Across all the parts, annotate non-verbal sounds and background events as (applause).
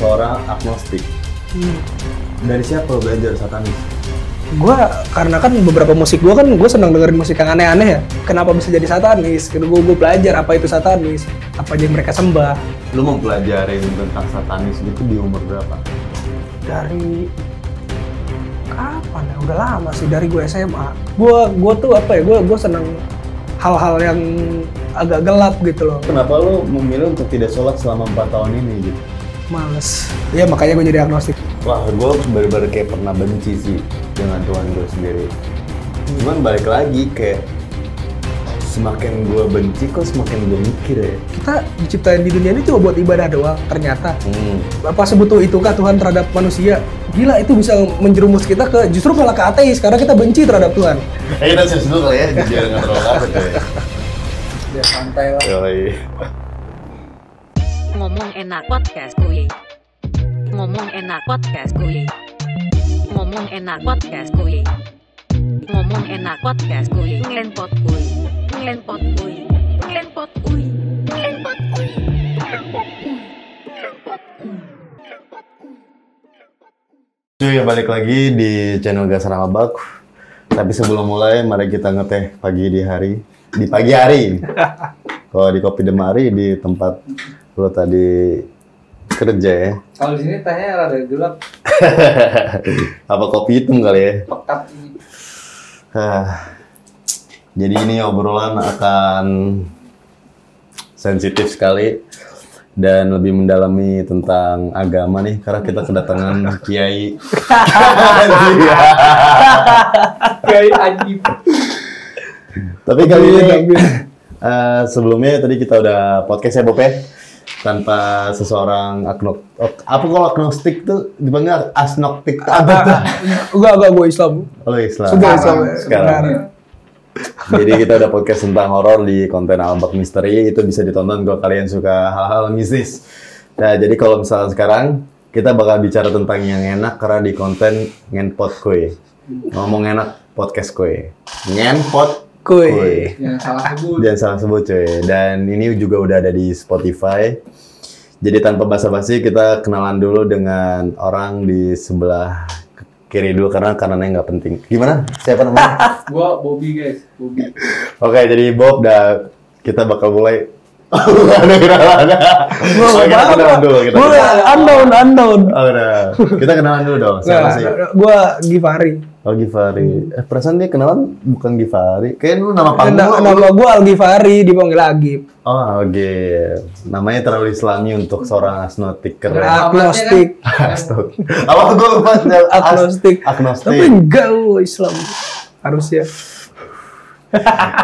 seorang agnostik. Hmm. Dari siapa lo belajar satanis? Gue karena kan beberapa musik gue kan gue senang dengerin musik yang aneh-aneh ya. Kenapa bisa jadi satanis? Gue gue belajar apa itu satanis, apa aja yang mereka sembah. Lu mempelajarin tentang satanis gitu di umur berapa? Dari kapan ya? Udah lama sih dari gue SMA. Gue gue tuh apa ya? Gue gue senang hal-hal yang agak gelap gitu loh. Kenapa lu memilih untuk tidak sholat selama 4 tahun ini gitu? Males. Ya makanya gue jadi agnostik. Wah, gue bener-bener kayak pernah benci sih dengan Tuhan gue sendiri. Cuman balik lagi kayak semakin gue benci kok semakin gue mikir ya. Kita diciptain di dunia ini cuma buat ibadah doang. Ternyata Hmm. apa sebutuh itukah Tuhan terhadap manusia? Gila itu bisa menjerumus kita ke justru malah ke ateis karena kita benci terhadap Tuhan. Eh kita serius dulu kali ya, biar nggak terlalu kaget ya. Biar (laughs) santai lah. Ngomong enak podcast kuy. Ngomong enak podcast kuy. Ngomong enak podcast kuy. Ngomong enak podcast kuy. Ngelenpot kuy. Ngelenpot kuy. Ngelenpot kuy. Ngelenpot kuy. Cuy, balik lagi di channel Gas Ramabak. Tapi sebelum mulai, mari kita ngeteh pagi di hari. Di pagi hari. (laughs) Kalau di Kopi Demari di tempat lo tadi kerja ya. Kalau di sini tehnya rada gelap, (laughs) Apa kopi hitam kali ya? pekat. Jadi ini obrolan akan sensitif sekali dan lebih mendalami tentang agama nih karena kita kedatangan (laughs) kiai. Kayak anjing. Tapi kali ini (laughs) eh, sebelumnya tadi kita udah podcast ya Bob ya tanpa seseorang agnostik. Apa kalau agnostik tuh dipanggil asnoktik? Apa tuh? Enggak, enggak gue Islam. Oh Islam. Sudah Islam. Sekarang. Jadi kita udah podcast tentang horor di konten Albak Misteri itu bisa ditonton kalau kalian suka hal-hal mistis. Nah jadi kalau misalnya sekarang kita bakal bicara tentang yang enak karena di konten ngenpot kue. Ngomong enak podcast kue. Ngenpot Kuy. kue. Yang salah sebut. Jangan salah sebut cuy. Dan ini juga udah ada di Spotify. Jadi tanpa basa-basi kita kenalan dulu dengan orang di sebelah kiri dulu karena kanannya nggak penting. Gimana? Siapa namanya? (laughs) Gua Bobby guys, Bobby. Oke, jadi Bob dah kita bakal mulai. (laughs) ada kenalan. Kita kenalan dulu. Kita kenalan. unknown, unknown. Oh, udah. Kita kenalan dulu dong. Siapa sih? Gue Givari. Oh, Givari. Eh, perasaan dia kenalan bukan Givari. Kayak lu nama panggung. Nama, lu- nama gue Al Givari, dipanggil Agib. Oh, oke. Namanya terlalu islami untuk seorang agnostik keren. Agnostik. Agnostik. Apa gue lupa? Agnostik. Agnostik. Tapi enggak gue Islam. Harusnya.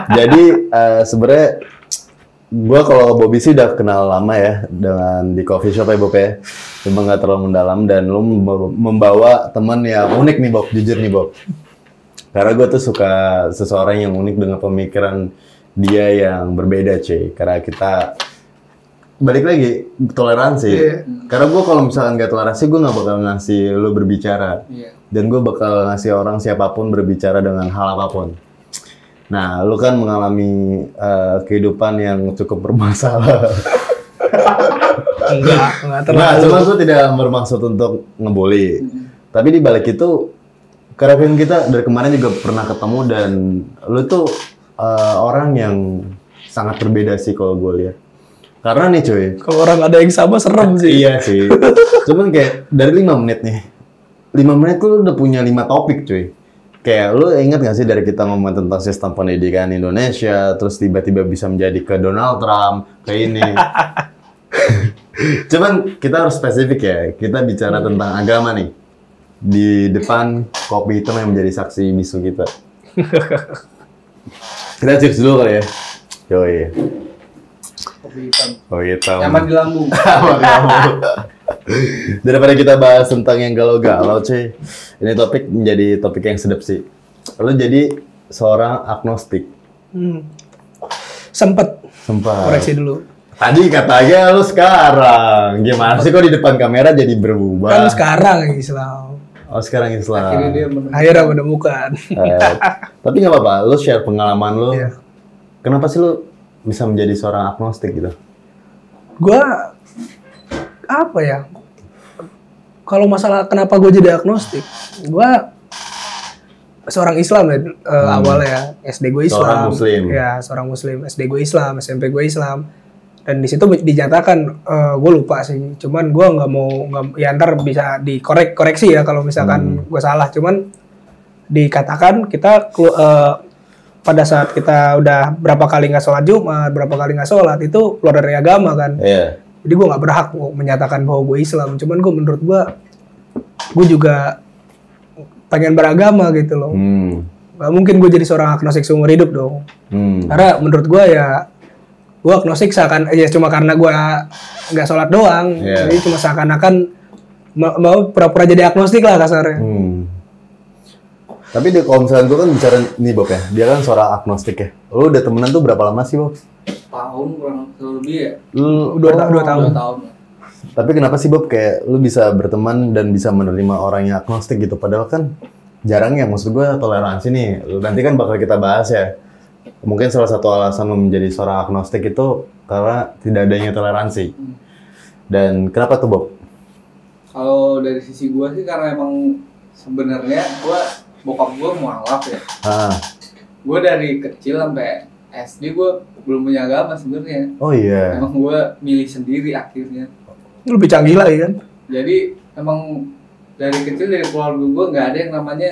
Jadi eh, sebenarnya gue kalau Bobby sih udah kenal lama ya dengan di coffee shop ya Bob ya. Cuma nggak terlalu mendalam dan lu mem- membawa teman yang unik nih Bob, jujur nih Bob. Karena gue tuh suka seseorang yang unik dengan pemikiran dia yang berbeda cuy. Karena kita balik lagi toleransi. Iya. Karena gue kalau misalkan nggak toleransi gue nggak bakal ngasih lu berbicara. Iya. Dan gue bakal ngasih orang siapa pun berbicara dengan hal apa pun. Nah, lu kan mengalami eh, kehidupan yang cukup bermasalah. Enggak, enggak Nah, terlalu. cuma gue tidak bermaksud untuk ngebully. Tapi di balik itu, kan kita dari kemarin juga pernah ketemu dan lu tuh eh, orang yang sangat berbeda sih kalau gue lihat. Karena nih cuy, Kalau orang ada yang sama serem sih. Iya sih. Cuman kayak dari lima menit nih, lima menit lu udah punya lima topik cuy. Kayak lu ingat gak sih dari kita ngomong tentang sistem pendidikan Indonesia, terus tiba-tiba bisa menjadi ke Donald Trump, ke ini. (laughs) Cuman kita harus spesifik ya, kita bicara tentang agama nih. Di depan kopi hitam yang menjadi saksi bisu kita. (laughs) kita cheers dulu kali ya. Yoi. Kopi hitam. Kopi hitam. Nyaman di lambung. (laughs) (laughs) Daripada kita bahas tentang yang galau-galau, cuy. Ini topik menjadi topik yang sedap sih. Lo jadi seorang agnostik. Hmm. Sempet. Sempat. Koreksi dulu. Tadi katanya lo sekarang. Gimana sih kok di depan kamera jadi berubah? Kan sekarang Islam. Oh, sekarang Islam. Akhirnya dia menemukan. Akhirnya menemukan. Eh, tapi nggak apa-apa, lo share pengalaman lo. Iya. Kenapa sih lo bisa menjadi seorang agnostik gitu? Gua apa ya? kalau masalah kenapa gue jadi agnostik, gue seorang Islam ya eh, awalnya ya SD gue Islam, Hmm. Seorang Muslim. ya seorang Muslim SD gue Islam, SMP gue Islam, dan di situ dinyatakan gue lupa sih, cuman gue nggak mau nggak ya ntar bisa dikorek koreksi ya kalau misalkan Hmm. gue salah, cuman dikatakan kita eh, pada saat kita udah berapa kali nggak sholat Jumat, berapa kali nggak sholat itu keluar dari agama kan. Iya. Jadi gue nggak berhak mau menyatakan bahwa gue Islam. Cuman gue menurut gue, gue juga pengen beragama gitu loh. Hmm. Gak mungkin gue jadi seorang agnostik seumur hidup dong. Hmm. Karena menurut gue ya, gue agnostik seakan ya cuma karena gue nggak sholat doang. Iya. Jadi cuma seakan-akan ma- mau pura-pura jadi agnostik lah kasarnya. Hmm. Tapi dia kalau misalnya gue kan bicara nih Bob ya, dia kan seorang agnostik ya. Lu udah temenan tuh berapa lama sih Bob? Tahun kurang lebih ya. Lu, Dua, ta- dua tahun. Dua tahun. tapi kenapa sih Bob kayak lu bisa berteman dan bisa menerima orang yang agnostik gitu? Padahal kan jarang ya, maksud gue toleransi nih. Nanti kan bakal kita bahas ya. Mungkin salah satu alasan lu menjadi seorang agnostik itu karena tidak adanya toleransi. Dan kenapa tuh Bob? Kalau dari sisi gua sih karena emang sebenarnya gua bokap gua mualaf ya. Ah, Gua dari kecil sampai SD gua belum punya agama sebenarnya. oh iya. Emang gua milih sendiri akhirnya. Lu lebih canggih lagi kan? Jadi emang dari kecil dari keluarga gua nggak ada yang namanya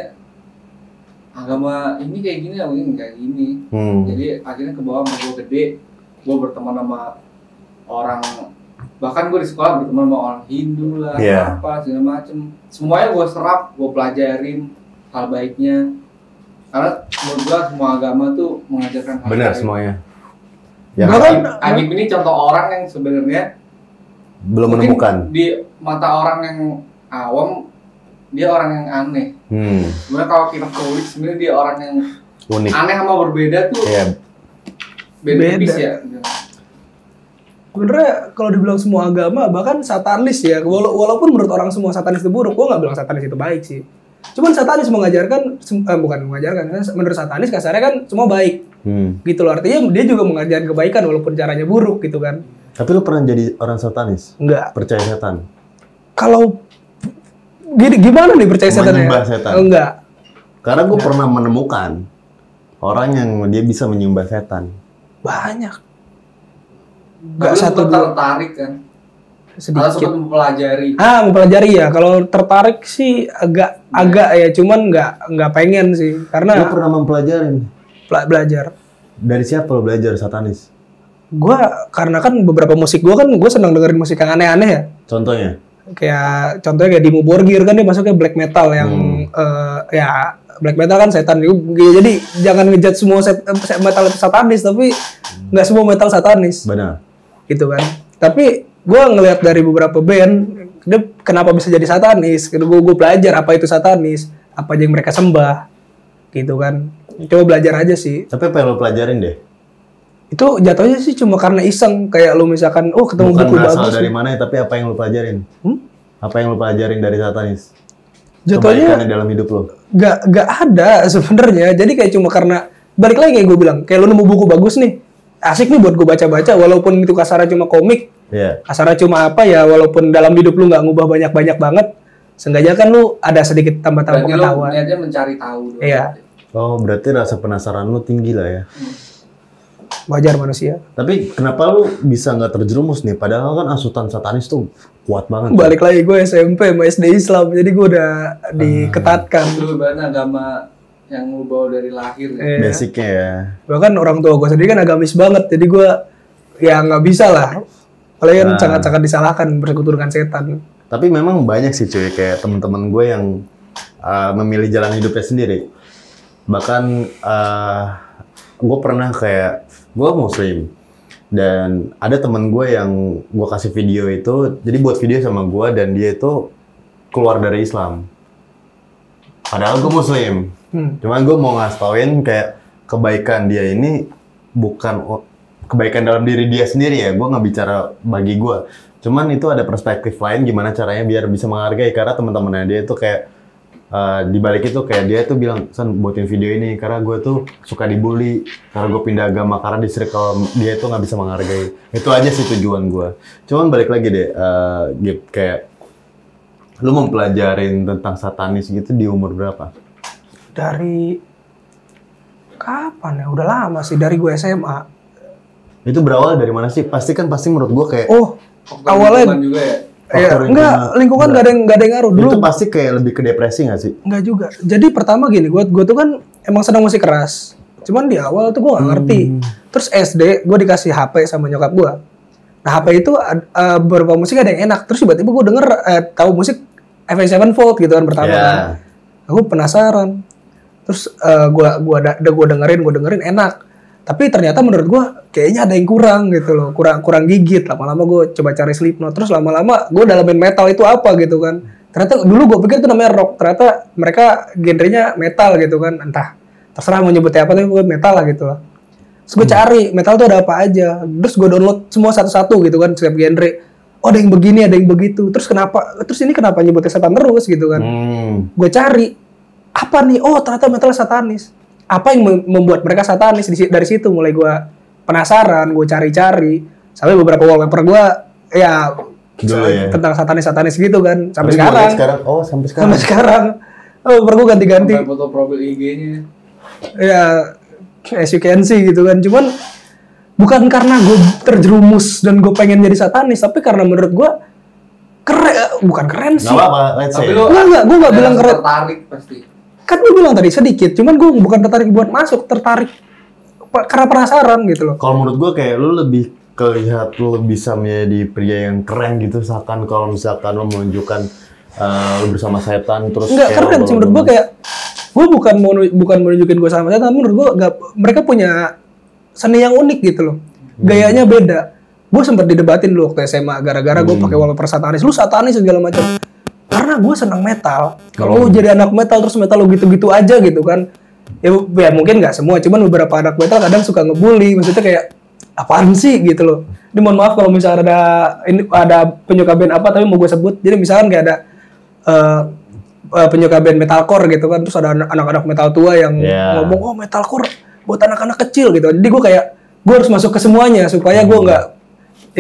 agama ini kayak gini, agama ini kayak gini. Hmm. Jadi akhirnya ke bawah sama gue gede, gue berteman sama orang bahkan gue di sekolah berteman sama orang Hindu lah, Iya. apa segala macem. Semuanya gue serap, gue pelajarin hal baiknya. Karena menurut gue semua agama tuh mengajarkan hal Benar semuanya. Ya Bahkan- kan Agib ini contoh orang yang sebenarnya belum menemukan. di mata orang yang awam dia orang yang aneh. Hmm. Sebenarnya kalau kita kulik sebenarnya dia orang yang Unik. aneh sama berbeda tuh Iya. beda, Beda. tipis ya. Sebenarnya kalau dibilang semua agama bahkan satanis ya wala- walaupun menurut orang semua satanis itu buruk gue nggak bilang satanis itu baik sih cuman satanis mengajarkan eh, bukan mengajarkan menurut satanis kasarnya kan semua baik Hmm. gitu loh artinya dia juga mengajarkan kebaikan walaupun caranya buruk gitu kan Tapi lu pernah jadi orang satanis? enggak Percaya setan? kalau gini gimana nih percaya setan ya setan. enggak Karena gue pernah menemukan orang yang dia bisa menyembah setan. banyak Tapi enggak satu dua tertarik kan? Sedikit. Sempat mempelajari? ah mempelajari ya. Kalau tertarik sih agak agak ya. Cuman nggak nggak pengen sih. Lu karena pernah mempelajari bela- belajar. Dari siapa lu belajar satanis? gua karena kan beberapa musik gua kan gue senang dengerin musik yang aneh-aneh ya. Contohnya? kayak contohnya kayak Dimo Borgir kan dia masuknya black metal yang eh, ya black metal kan setan jadi jangan ngejudge semua set, eh, metal itu satanis tapi nggak semua metal satanis. Benar. gitu kan. Tapi gua ngelihat dari beberapa band dia kenapa bisa jadi satanis gue gue belajar apa itu satanis apa aja yang mereka sembah gitu kan coba belajar aja sih Tapi apa yang lu pelajarin deh? itu jatuhnya sih cuma karena iseng kayak lu misalkan oh ketemu Bukan buku bagus dari mana ya, tapi apa yang lu pelajarin? Hmm? Apa yang lu pelajarin dari satanis? jatuhnya dalam hidup lu. nggak nggak ada (laughs) sebenarnya jadi kayak cuma karena balik lagi kayak gue bilang kayak lu nemu buku bagus nih asik nih buat gue baca-baca walaupun itu kasarnya cuma komik Iya. kasarnya cuma apa ya walaupun dalam hidup lu nggak ngubah banyak-banyak banget seenggaknya kan lu ada sedikit tambah-tambah pengetahuan niatnya mencari tahu dulu. Iya. Oh, berarti rasa penasaran lu tinggi lah ya. wajar manusia Tapi kenapa lu bisa nggak terjerumus nih? Padahal kan asutan satanis tuh kuat banget. balik lagi gue SMP sama SD Islam jadi gue udah diketatkan Lu berarti agama yang lu bawa dari lahir ya. Iya. Basicnya ya. bahkan orang tua gue sendiri kan agamis banget jadi gue ya nggak bisa lah apalagi kan Nah. sangat-sangat disalahkan bersekutu dengan setan Tapi memang banyak sih cuy kayak teman-teman gue yang uh, memilih jalan hidupnya sendiri. Bahkan uh, gue pernah kayak gue muslim dan ada teman gue yang gue kasih video itu jadi buat video sama gue dan dia itu keluar dari Islam. Padahal gue muslim. Hmm. Cuman gue mau ngasih tauin kayak kebaikan dia ini bukan kebaikan dalam diri dia sendiri ya. Gue nggak bicara bagi gue. Cuman itu ada perspektif lain gimana caranya biar bisa menghargai karena teman-temannya dia itu kayak eh, di balik itu kayak dia tuh bilang san buatin video ini karena gue tuh suka dibully karena gue pindah agama karena di circle dia itu nggak bisa menghargai itu aja sih tujuan gue cuman balik lagi deh eh, Gip, kayak Lu mempelajarin tentang satanis gitu di umur berapa? Dari kapan ya? Udah lama sih dari gue SMA. Itu berawal dari mana sih? Pasti kan pasti menurut gua kayak Oh, awalnya juga ya. ya, faktor enggak lingkungan. lingkungan gak ada yang gak ada yang ngaruh dulu. itu pasti kayak lebih ke depresi gak sih? Enggak juga. Jadi pertama gini, gue gue tuh kan emang senang musik keras. Cuman di awal tuh gue gak ngerti. Terus SD gue dikasih HP sama nyokap gue. Nah HP itu beberapa musik ada yang enak. Terus tiba-tiba gue denger eh, tahu musik Avenged Sevenfold gitu kan pertama Ya. kan. Aku penasaran. Terus eh, gua gua da, da- gua dengerin, gua dengerin enak. Tapi ternyata menurut gua kayaknya ada yang kurang gitu loh, kurang kurang gigit. Lama-lama gue coba cari Slipknot. Terus lama-lama gue dalamin metal itu apa gitu kan. Ternyata dulu gue pikir itu namanya rock. Ternyata mereka genrenya metal gitu kan. Entah terserah mau nyebutnya apa tapi gue metal lah gitu lah. Terus gue cari metal tuh ada apa aja. Terus gue download semua satu-satu gitu kan setiap genre. Oh ada yang begini, ada yang begitu. Terus kenapa? Terus ini kenapa nyebutnya setan terus gitu kan? Hmm. gue cari apa nih oh ternyata metal satanis apa yang mem- membuat mereka satanis dari situ mulai gue penasaran gue cari-cari sampai beberapa wallpaper gue ya Dulu ya. tentang satanis satanis gitu kan sampai Tapi liat sekarang sekarang. Oh sampai sekarang. sampai sekarang oh wallpaper gue ganti-ganti Sampai foto profil IG-nya. ya as you can see gitu kan cuman bukan karena gue terjerumus dan gue pengen jadi satanis tapi karena menurut gue keren bukan keren sih Gak apa-apa, let's say. Tapi lu Enggak, enggak, gua nggak bilang keren. tertarik pasti. Kan gue bilang tadi sedikit cuman gue bukan tertarik buat masuk tertarik karena penasaran gitu loh. Kalau menurut gua kayak lu lebih kelihat lu bisa menjadi pria yang keren gitu misalkan kalau misalkan lu menunjukkan eh, lu bersama setan terus enggak kayak keren sih menurut gue kayak gue bukan mau bukan mau nunjukin gue sama setan tapi menurut gue nggak mereka punya seni yang unik gitu loh. Gayanya beda. Gue sempat didebatin dulu waktu SMA gara-gara gue pakai wallpaper satanis lu satanis segala macam karena gue senang metal. Kalau lu jadi anak metal terus metal lu gitu-gitu aja gitu kan. Ya, ya mungkin nggak semua cuman beberapa anak metal kadang suka ngebully. Maksudnya kayak apaan sih? gitu loh. Ini mohon maaf kalau misalnya ada ini ada penyuka band apa tapi mau gue sebut. Jadi misalkan kayak ada eh, eh, penyuka band metalcore gitu kan terus ada anak- anak-anak metal tua yang Yeah. ngomong oh metalcore buat anak-anak kecil gitu. Jadi gue kayak gue harus masuk ke semuanya supaya gue nggak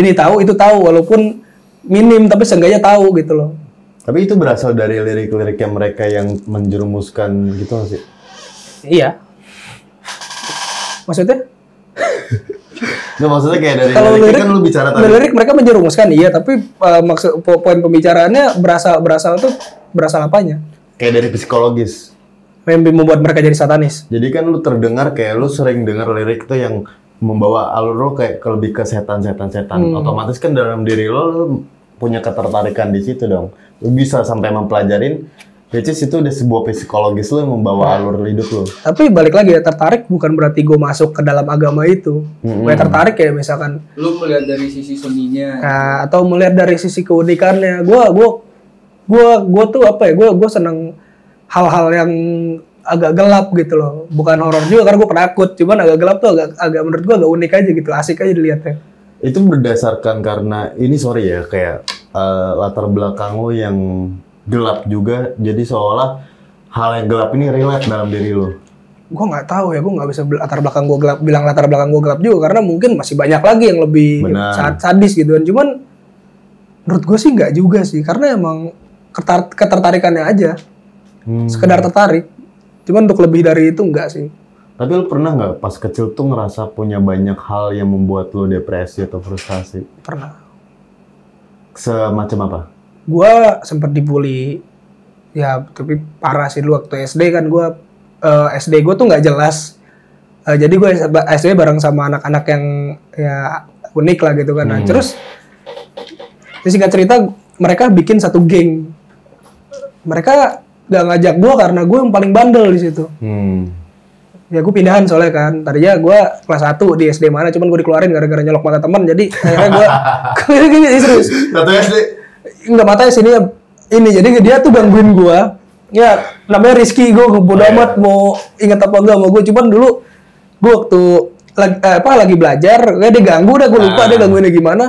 ini tahu itu tahu walaupun minim tapi seenggaknya tahu gitu loh Tapi itu berasal dari lirik-liriknya mereka yang menjerumuskan gitu nggak sih? iya maksudnya Nggak maksudnya kayak dari kalau lirik kan lu bicara tadi. lirik mereka menjerumuskan iya tapi eh, maksud po- poin pembicaraannya berasal berasal tuh berasal apanya Kayak dari psikologis. yang membuat mereka jadi satanis Jadi kan lu terdengar kayak lu sering dengar lirik tuh yang membawa alur lu kayak lebih ke setan-setan setan. Hmm. Otomatis kan dalam diri lu punya ketertarikan di situ dong. Lu bisa sampai mempelajarin which is itu udah sebuah psikologis lu yang membawa alur hidup lu. tapi balik lagi ya tertarik bukan berarti gue masuk ke dalam agama itu Mm-mm. gue tertarik ya misalkan Lu melihat dari sisi seninya. Nah, atau melihat dari sisi keunikannya gue gue gue gue tuh apa ya gue gue seneng hal-hal yang agak gelap gitu loh bukan horor juga karena gue penakut cuman agak gelap tuh agak agak menurut gue agak unik aja gitu asik aja dilihatnya Itu berdasarkan karena ini sorry ya kayak eh, latar belakang lu yang gelap juga jadi seolah hal yang gelap ini relate dalam diri lu. gue nggak tahu ya gue nggak bisa latar belakang gue gelap bilang latar belakang gue gelap juga karena mungkin masih banyak lagi yang lebih Benar. sa- sadis gitu kan cuman menurut gue sih nggak juga sih karena emang ketar- ketertarikannya aja Hmm. sekedar tertarik cuman untuk lebih dari itu enggak sih Tapi lu pernah nggak pas kecil tuh ngerasa punya banyak hal yang membuat lu depresi atau frustasi? pernah Semacam apa? gue sempat dibully ya tapi parah sih dulu waktu SD kan gue SD gue tuh nggak jelas Eh, jadi gue SD bareng sama anak-anak yang ya unik lah gitu kan Nah, Hmm. terus singkat cerita mereka bikin satu geng mereka gak ngajak gue karena gue yang paling bandel di situ Hmm. Ya gue pindahan soalnya kan. Tadinya gue kelas 1 di SD mana cuman gue dikeluarin gara-gara nyolok mata teman jadi akhirnya gue (laughs) gini serius. Satu SD. nggak matanya sini ya ini. Jadi dia tuh gangguin gua. Ya namanya Rizky gua bodo amat mau inget apa enggak sama gua. Cuman dulu gua waktu lagi, eh, apa lagi belajar kayak dia ganggu udah gua lupa Ah. dia gangguinnya gimana.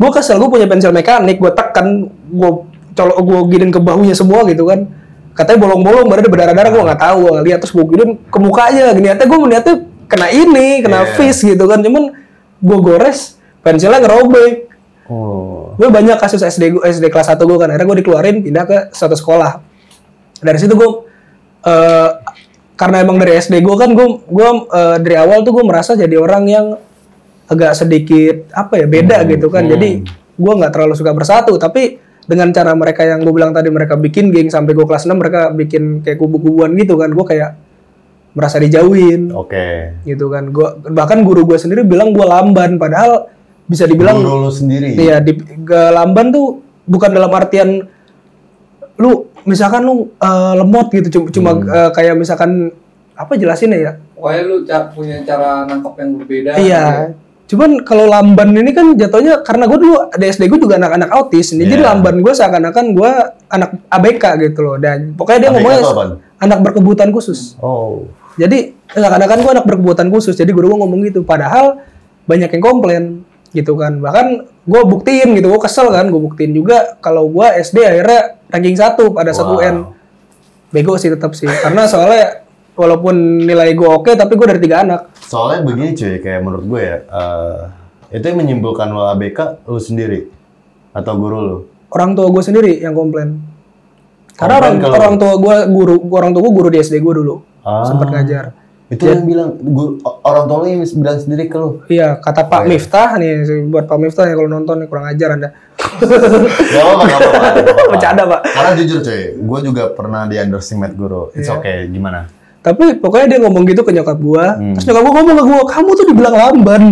Gua kesel gua punya pensil mekanik gua tekan gua colok gua giniin ke bahunya semua gitu kan katanya bolong-bolong baru dia berdarah-darah gua nggak tahu gua nggak lihat terus gua giniin ke mukanya gini. Niatnya gua niatnya kena ini kena Yeah. fish gitu kan. Cuman gua gores pensilnya ngerobek. Oh. gue banyak kasus SD gue SD kelas 1 gue kan. Akhirnya gue dikeluarin pindah ke suatu sekolah. Dari situ gue eh, karena emang dari SD gue kan gue gue eh, dari awal tuh gue merasa jadi orang yang agak sedikit apa ya beda gitu kan. Jadi gue nggak terlalu suka bersatu. Tapi dengan cara mereka yang gue bilang tadi mereka bikin geng sampai gue kelas 6 mereka bikin kayak kubu-kubuan gitu kan gue kayak merasa dijauhin Oke. gitu kan gua bahkan guru gue sendiri bilang gue lamban padahal bisa dibilang Guru lu sendiri. Iya, di ke lamban tuh bukan dalam artian lu misalkan lu eh, lemot gitu cuma, cuma Hmm. eh, kayak misalkan apa jelasin ya? Pokoknya lu punya cara nangkep yang berbeda. Iya. Cuman kalau lamban ini kan jatuhnya karena gue dulu di SD gue juga anak-anak autis, nih, jadi Iya. lamban gue seakan-akan gue anak ABK gitu loh. Dan pokoknya dia ABK ngomongnya anak berkebutuhan khusus. Oh. Jadi seakan-akan gue anak berkebutuhan khusus. Jadi guru gue ngomong gitu. Padahal banyak yang komplain gitu kan. Bahkan gue buktiin gitu. Gue kesel kan. Gue buktiin juga kalau gue SD akhirnya ranking satu pada satu Wow. N. Bego sih tetap sih. Karena soalnya walaupun nilai gue oke, tapi gue dari tiga anak. Soalnya begini cuy, kayak menurut gue ya, eh, itu yang menyimpulkan lo ABK lu sendiri atau guru lu. Orang tua gue sendiri yang komplain. Karena orang kalau- orang tua gue guru, orang tua gue guru di SD gue dulu. Ah. Sempat ngajar. Itu yang bilang guru, orang tua lu yang bilang sendiri ke lu. Iya, kata Pak Miftah nih, buat Pak Miftah nih kalau nonton nih kurang ajar Anda. (laughs) Gak apa-apa, gak apa-apa. gak apa-apa. Bercanda, Pak. Karena jujur cuy, gue juga pernah di underestimate guru. It's Iya. okay, gimana? Tapi pokoknya dia ngomong gitu ke nyokap gua. Hmm. Terus nyokap gua ngomong ke gua, "Kamu tuh dibilang lamban."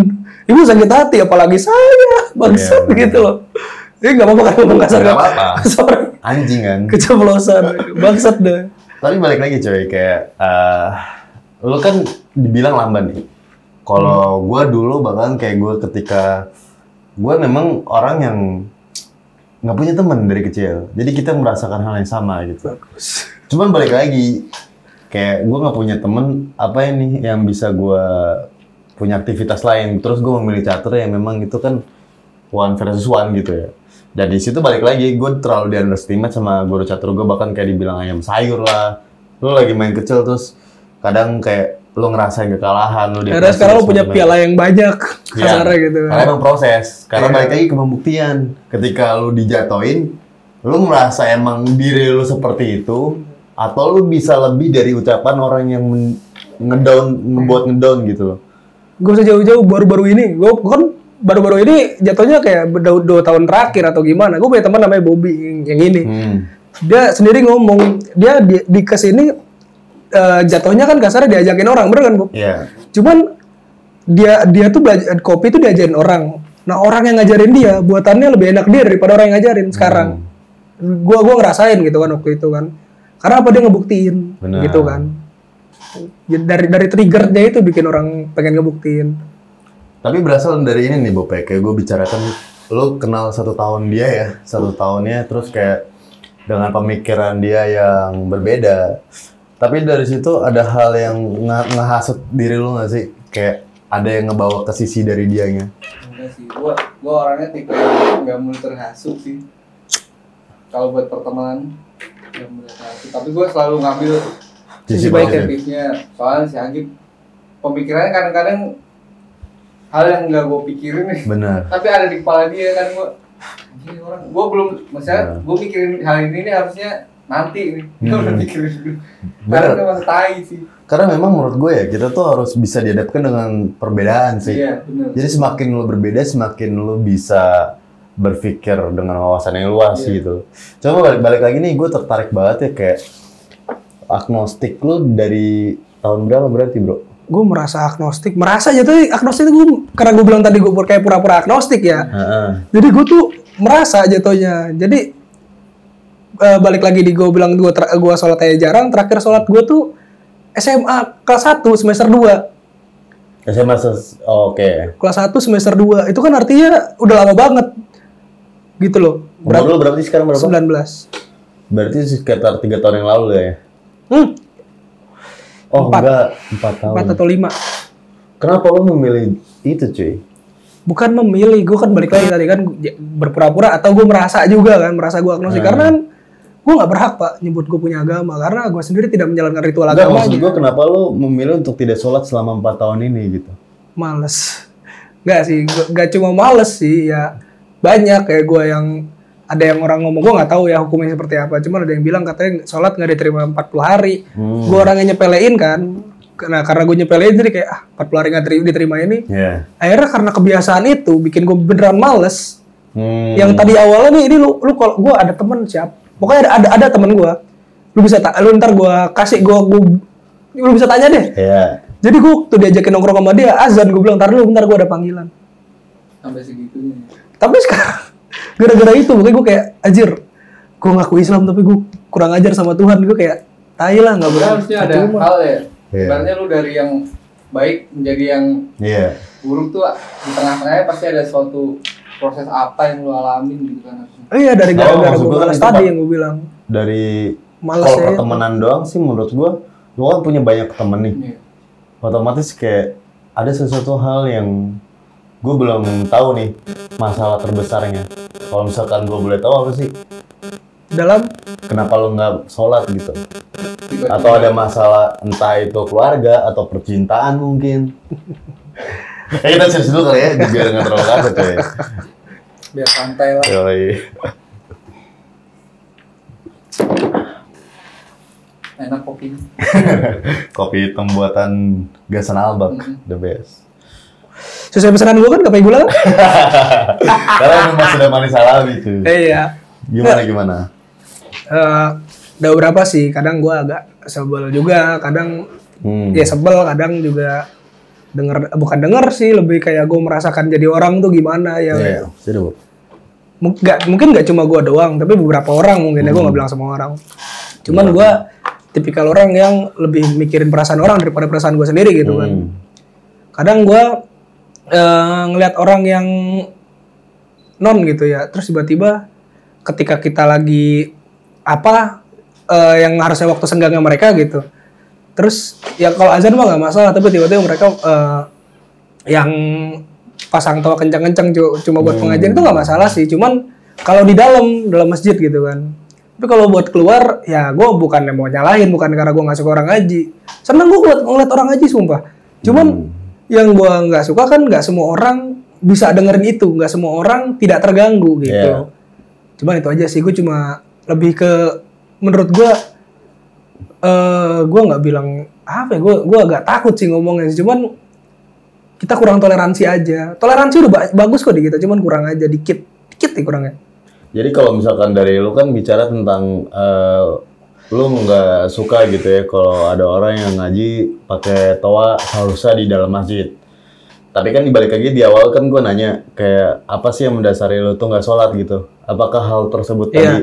Ibu sakit hati apalagi saya. Bangsat bener. gitu loh. Ini enggak apa-apa kan ngomong kasar Nggak kan? apa-apa. (laughs) Sorry. Anjing kan? Keceplosan. Bangsat deh. Tapi balik lagi cuy, kayak eh lu kan dibilang lamban nih. Kalau gua dulu bahkan kayak gua ketika gua memang orang yang nggak punya teman dari kecil. Jadi kita merasakan hal yang sama gitu. Cuman balik lagi, kayak gua nggak punya temen apa ini yang bisa gua punya aktivitas lain. Terus gua memilih catur yang memang itu kan one versus one gitu ya. Dan di situ balik lagi, gue terlalu di underestimate sama guru catur gue bahkan kayak dibilang ayam sayur lah. Lu lagi main kecil terus kadang kayak lu ngerasain kekalahan lu Karena sekarang lu punya piala yang banyak kasarnya gitu. Karena emang proses. Karena Iya. balik lagi ke pembuktian. Ketika lu dijatoin, lu merasa emang diri lu seperti itu, atau lu bisa lebih dari ucapan orang yang ngedown, membuat ngedown gitu loh. Gue usah jauh-jauh baru-baru ini, gue kan baru-baru ini jatuhnya kayak dua, dua tahun terakhir atau gimana. Gue punya teman namanya Bobby yang, yang ini. Hmm. dia sendiri ngomong dia di, di ke sini eh, jatuhnya kan kasarnya diajakin orang bener kan bu Iya. cuman dia dia tuh belajar kopi tuh diajarin orang nah orang yang ngajarin dia buatannya lebih enak dia daripada orang yang ngajarin sekarang gua gua ngerasain gitu kan waktu itu kan karena apa dia ngebuktiin Benar. gitu kan Jadi dari dari triggernya itu bikin orang pengen ngebuktiin Tapi berasal dari ini nih Bope, kayak gue bicarakan lu kenal satu tahun dia ya, satu tahunnya terus kayak dengan pemikiran dia yang berbeda. Tapi dari situ ada hal yang nge- ngehasut diri lu gak sih? Kayak ada yang ngebawa ke sisi dari dianya. Enggak sih, gua gua orangnya tipe yang nggak mulai terhasut sih. Kalau buat pertemanan terhasut. Tapi gua selalu ngambil Sisi Sisi baiknya. positif. positifnya. Soalnya si Agib pemikirannya kadang-kadang hal yang nggak gua pikirin nih. Benar. Tapi ada di kepala dia kan. Anjing orang, gua belum, maksudnya Benar. gua mikirin hal ini nih harusnya nanti nih. Gua Hmm. udah mikirin dulu. Karena memang tai sih. Karena memang menurut gue ya, kita tuh harus bisa dihadapkan dengan perbedaan sih. Iya, benar. Jadi semakin lu berbeda, semakin lu bisa berpikir dengan wawasan yang luas Iya. gitu. Coba balik, balik lagi nih, gue tertarik banget ya kayak agnostik lu dari tahun berapa berarti bro? gue merasa agnostik merasa jatuh agnostik itu gue karena gue bilang tadi gue kayak pura-pura agnostik ya Heeh. Jadi gue tuh merasa jatuhnya. Jadi eh, balik lagi di gue bilang gue ter- gue sholatnya jarang. Terakhir sholat gue tuh SMA kelas 1 semester 2 SMA oh, Oke. Kelas 1 semester 2 Itu kan artinya udah lama banget. Gitu loh. Berapa sih sekarang berapa? 19. Berarti sekitar tiga tahun yang lalu ya? Hmm, Oh Empat. enggak, empat tahun. 4 atau 5. Kenapa lu memilih itu cuy? Bukan memilih, gue kan balik lagi tadi kan berpura-pura atau gue merasa juga kan, merasa gue agnostik. Hmm. Karena kan gue nggak berhak pak nyebut gue punya agama karena gue sendiri tidak menjalankan ritual Enggak, agama maksud gue kenapa lu memilih untuk tidak sholat selama empat tahun ini gitu? males nggak sih nggak cuma males sih ya banyak kayak gue yang ada yang orang ngomong gue nggak tahu ya hukumnya seperti apa. Cuman ada yang bilang katanya sholat nggak diterima 40 hari. Hmm. gue orangnya nyepelein kan. Nah karena gue nyepelein jadi kayak ah 40 hari nggak diterima, ini. Iya. akhirnya karena kebiasaan itu bikin gue beneran males. Hmm. yang tadi awalnya nih ini lu lu kalau gue ada temen siap. Pokoknya ada ada, ada temen gue lu bisa tak lu ntar gue kasih gue gue lu bisa tanya deh. Iya. jadi gue tuh diajakin nongkrong sama dia azan gue bilang ntar dulu bentar gue ada panggilan. Sampai segitunya tapi sekarang (laughs) gara-gara itu makanya gue kayak anjir gue ngaku Islam tapi gue kurang ajar sama Tuhan gue kayak tai lah nggak Sebenarnya boleh harusnya ada Percuma. hal ya Iya. sebenarnya lu dari yang baik menjadi yang Iya. buruk tuh di tengah-tengahnya pasti ada suatu proses apa yang lu alamin gitu kan harusnya. Oh iya dari Oh, gara-gara maksud gue kan tadi yang gue bilang Dari Males kalau ya. pertemanan doang sih menurut gua lu kan punya banyak temen nih. Iya. Otomatis kayak ada sesuatu hal yang gue belum tahu nih masalah terbesarnya. Kalau misalkan gue boleh tahu apa sih? dalam Kenapa lu nggak sholat gitu? Tiba-tiba Atau ada masalah entah itu keluarga atau percintaan mungkin? (laughs) Eh, kita serius dulu kali ya, biar nggak terlalu kasar coy. biar santai lah Yoi. enak kopi (laughs) Kopi hitam buatan Gasan Albak, Mhm. the best. Sesuai pesanan gue kan kopi gula (laughs) kan Kalau memang sudah manis alami. Eh, iya Gimana gimana? Eh, ada beberapa sih kadang gue agak sebel juga kadang Hmm. ya sebel kadang juga denger bukan denger sih lebih kayak gue merasakan jadi orang tuh gimana ya Iya, sudah bu. Mung- nggak- mungkin nggak cuma gue doang tapi beberapa orang mungkin ya gue nggak bilang semua orang cuman gue tipikal orang yang lebih mikirin perasaan orang daripada perasaan gue sendiri gitu kan Hmm. kadang gue eh, ngelihat orang yang non gitu ya. Terus tiba-tiba ketika kita lagi apa eh, yang harusnya waktu senggangnya mereka gitu. Terus ya kalau azan mah nggak masalah tapi tiba-tiba mereka eh, yang pasang tawa kencang-kencang cu- cuma buat pengajian itu nggak masalah sih. Cuman kalau di dalam dalam masjid gitu kan. Tapi kalau buat keluar ya gue bukan mau nyalahin bukan karena gue nggak suka orang ngaji. Seneng gue ngeliat, ngeliat orang ngaji sumpah. Cuman yang gue nggak suka kan nggak semua orang bisa dengerin itu nggak semua orang tidak terganggu gitu Iya. cuman itu aja sih gue cuma lebih ke menurut gue eh gue nggak bilang apa ya gue gue agak takut sih ngomongnya sih. cuman kita kurang toleransi aja toleransi udah ba- bagus kok di kita cuman kurang aja dikit dikit nih kurangnya Jadi kalau misalkan dari lu kan bicara tentang eh, lu nggak suka gitu ya kalau ada orang yang ngaji pakai toa seharusnya di dalam masjid. Tapi kan dibalik lagi di awal kan gue nanya kayak apa sih yang mendasari lu tuh nggak sholat gitu? Apakah hal tersebut Iya. tadi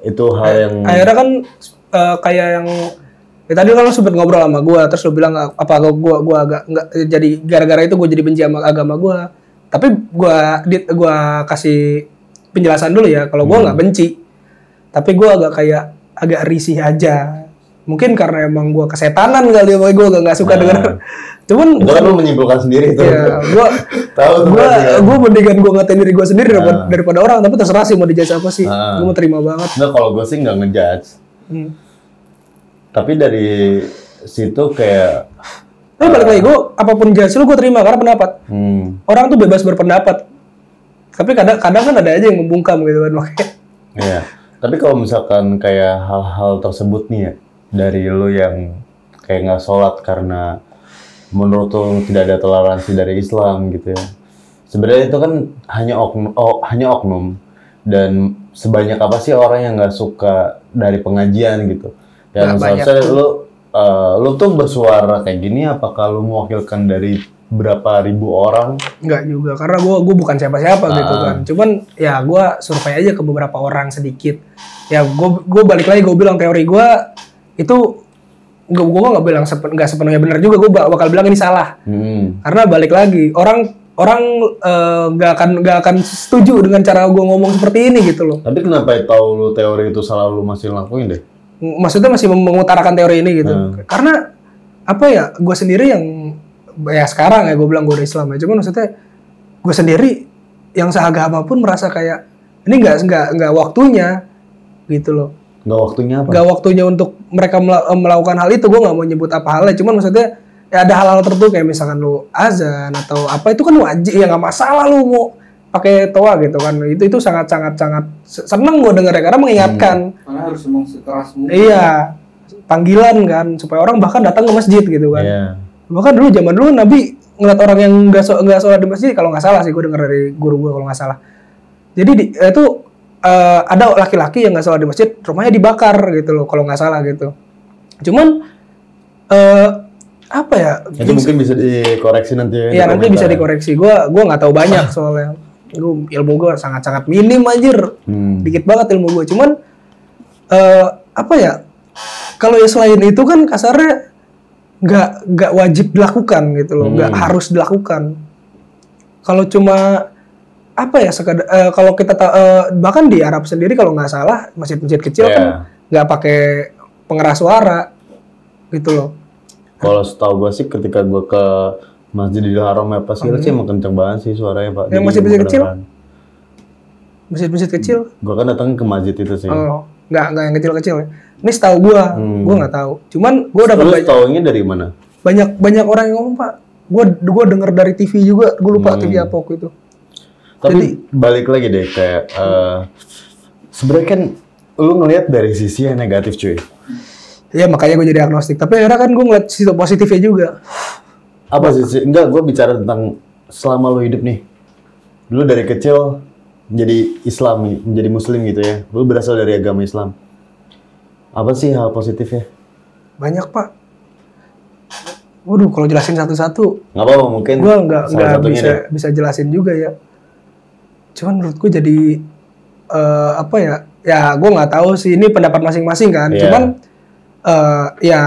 itu hal yang akhirnya kan eh, kayak yang ya tadi kan lo sempet ngobrol sama gue terus lo bilang apa gue gua agak nggak jadi gara-gara itu gue jadi benci sama agama gue tapi gue gua kasih penjelasan dulu ya kalau gue nggak benci tapi gue agak kayak agak risih aja mungkin karena emang gue kesetanan kali ya gue agak nggak suka Nah. denger cuman itu kan lu menyimpulkan sendiri tuh. ya gue gue gue mendingan gue ngatain diri gue sendiri daripada, Ah. daripada orang tapi terserah sih mau dijudge apa sih Ah. gue mau terima banget Nggak, kalau gue sih nggak ngejudge. hmm. Tapi dari situ kayak Tapi balik lagi, gue apa pun judge lu gue terima karena pendapat. hmm, Orang tuh bebas berpendapat. Tapi kadang kadang kan ada aja yang membungkam gitu kan makanya. Iya. Tapi kalau misalkan kayak hal-hal tersebut nih ya dari lu yang kayak nggak sholat karena menurut lu tidak ada toleransi dari Islam gitu ya. Sebenarnya itu kan hanya oknum, oh, hanya oknum dan sebanyak apa sih orang yang nggak suka dari pengajian gitu. Nah, Yang banyak seharusnya lu eh, lu tuh bersuara kayak gini apakah lu mewakilkan dari berapa ribu orang? Enggak juga karena gue gue bukan siapa-siapa gitu Ah. kan. Cuman ya gue survei aja ke beberapa orang sedikit. Ya gue gue balik lagi gue bilang teori gue itu gue gue nggak bilang sepen, nggak sepenuhnya benar juga gue bakal bilang ini salah Hmm. karena balik lagi orang orang eh, nggak akan nggak akan setuju dengan cara gue ngomong seperti ini gitu loh Tapi kenapa tahu lu teori itu salah lu masih lakuin deh? maksudnya masih mengutarakan teori ini gitu Hmm. karena apa ya gue sendiri yang ya sekarang ya gue bilang gue udah Islam ya. Cuman maksudnya gue sendiri yang seagama pun merasa kayak ini nggak nggak nggak waktunya gitu loh. Nggak waktunya apa? nggak waktunya untuk mereka mela- melakukan hal itu gue nggak mau nyebut apa halnya. Cuman maksudnya ya ada hal-hal tertentu kayak misalkan lu azan atau apa itu kan wajib ya nggak masalah lu mau pakai toa gitu kan. Itu itu sangat sangat sangat seneng gue denger ya karena mengingatkan. Karena harus emang sekeras mungkin. iya panggilan kan supaya orang bahkan datang ke masjid gitu kan. Iya. Bahkan dulu zaman dulu Nabi ngeliat orang yang nggak so, nggak sholat di masjid kalau nggak salah sih gue denger dari guru gue kalau nggak salah jadi di, itu eh, ada laki-laki yang nggak sholat di masjid rumahnya dibakar gitu loh kalau nggak salah gitu cuman eh apa ya Itu mungkin bisa dikoreksi nanti ya. Iya nanti bisa komentar. dikoreksi. Gua gua nggak tahu banyak (laughs) soalnya. Gua ilmu gua sangat-sangat minim anjir. Hmm. Dikit banget ilmu gua. Cuman eh apa ya? Kalau ya selain itu kan kasarnya nggak nggak wajib dilakukan gitu loh. Nggak Hmm. harus dilakukan. Kalau cuma apa ya sekadar eh, kalau kita ta- eh, bahkan di Arab sendiri kalau nggak salah masjid-masjid kecil Iya. kan nggak pakai pengeras suara gitu loh. Kalau setahu gue sih ketika gue ke Masjidil Haram apa sih sih emang kenceng banget sih suaranya pak. Hmm. Yang masjid-masjid kecil? Masjid-masjid kecil Gue kan datang ke masjid itu sih. Oh, nggak nggak yang kecil-kecil ya. Ini setahu gua, Hmm. gua nggak tahu. Cuman dapat Terus banyak, taunya dari mana? banyak banyak orang yang ngomong pak. Gua gua denger dari TV juga. Gua lupa Hmm. TV apa waktu itu. Tapi balik lagi deh kayak eh sebenarnya kan lu ngelihat dari sisi yang negatif cuy. Ya makanya gue jadi agnostik. Tapi akhirnya kan gue ngeliat sisi positifnya juga. Apa sih? Enggak, gue bicara tentang selama lu hidup nih. Dulu dari kecil menjadi Islam, menjadi Muslim gitu ya. Lu berasal dari agama Islam. Apa sih hal positifnya? Banyak pak. Waduh, kalau jelasin satu-satu, Nggak apa-apa mungkin. gue nggak nggak bisa deh. bisa jelasin juga ya. Cuman menurut gue jadi eh, apa ya? Ya gue nggak tahu sih. Ini pendapat masing-masing kan. Iya. Cuman eh, ya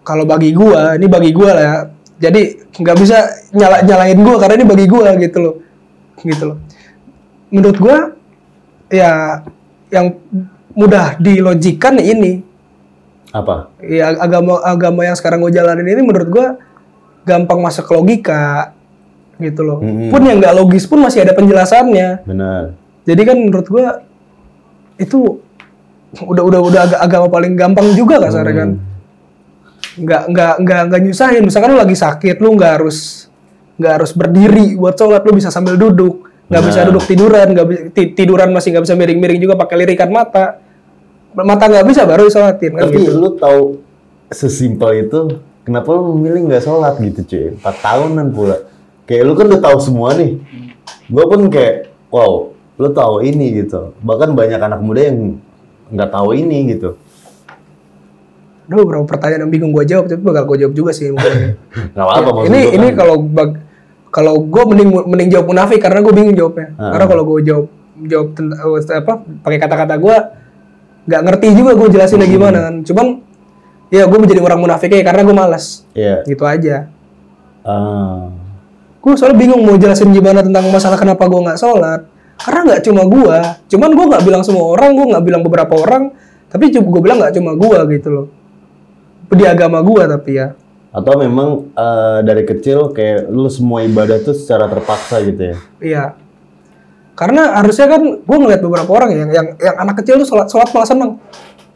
kalau bagi gue, ini bagi gue lah. ya. Jadi nggak bisa nyala nyalain gue karena ini bagi gue gitu loh, gitu loh. Menurut gue ya yang mudah dilogikan ini Apa? ya agama agama yang sekarang gue jalanin ini menurut gue gampang masuk ke logika gitu loh. Mm-mm. Pun yang nggak logis pun masih ada penjelasannya. Benar. Jadi kan menurut gue itu udah udah udah aga- agama paling gampang juga kasarnya kan. Nggak nggak nggak nggak nyusahin. Misalkan lu lagi sakit, lu nggak harus nggak harus berdiri buat sholat, lu bisa sambil duduk. Nggak bisa duduk tiduran, nggak bi- ti- tiduran masih nggak bisa miring-miring juga pakai lirikan mata. Mata nggak bisa baru disolatin kan Tapi gitu. lu tahu sesimpel itu, kenapa lu memilih nggak sholat gitu cuy? 4 tahunan pula. Kayak lu kan udah tahu semua nih. Gue pun kayak, wow, lu tahu ini gitu. Bahkan banyak anak muda yang nggak tahu ini gitu. Ada beberapa pertanyaan yang bingung gue jawab, tapi bakal gue jawab juga sih (laughs) mungkin. Apa-apa ini gua ini kan. kalau bag- kalau gue mending mending jawab munafik karena gue bingung jawabnya. Ah. Karena kalau gue jawab jawab tentang apa pakai kata-kata gue nggak ngerti juga gue jelasinnya Hmm. gimana kan. Cuman ya gue menjadi orang munafiknya karena gue malas. Iya. Gitu aja. Ah. Gue soalnya bingung mau jelasin gimana tentang masalah kenapa gue nggak sholat. Karena nggak cuma gue, cuman gue nggak bilang semua orang, gue nggak bilang beberapa orang, tapi gue bilang nggak cuma gue gitu loh. Di agama gue tapi ya. Atau memang eh, dari kecil kayak lu semua ibadah tuh secara terpaksa gitu ya? Iya. Karena harusnya kan gue ngeliat beberapa orang yang yang yang anak kecil tuh sholat sholat malah seneng.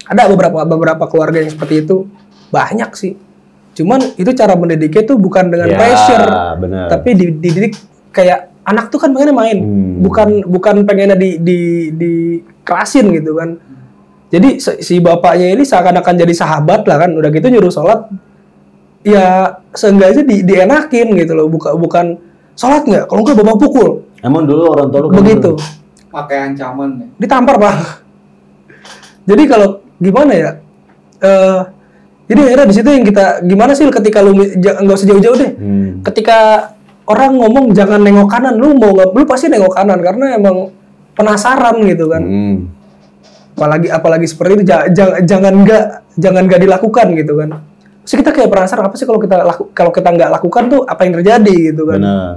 Ada beberapa beberapa keluarga yang seperti itu banyak sih. Cuman itu cara mendidiknya tuh bukan dengan Ya, pressure, benar. tapi di- dididik kayak anak tuh kan pengennya main, Hmm. bukan bukan pengennya di di dikerasin gitu kan. Jadi si bapaknya ini seakan-akan jadi sahabat lah kan, udah gitu nyuruh sholat, ya seenggaknya di, dienakin gitu loh, bukan bukan sholat nggak, kalau nggak bapak pukul, Emang dulu orang tua lu begitu, gitu? Pakai ancaman ya. ditampar pak. Jadi kalau gimana ya, eh jadi akhirnya di situ yang kita gimana sih ketika lu nggak usah jauh-jauh deh, Hmm. ketika orang ngomong jangan nengok kanan, lu mau nggak, lu pasti nengok kanan karena emang penasaran gitu kan. Hmm. apalagi apalagi seperti itu ja- ja- jangan nggak jangan nggak dilakukan gitu kan Terus kita kayak penasaran apa sih kalau kita laku, kalau kita nggak lakukan tuh apa yang terjadi gitu kan? Benar.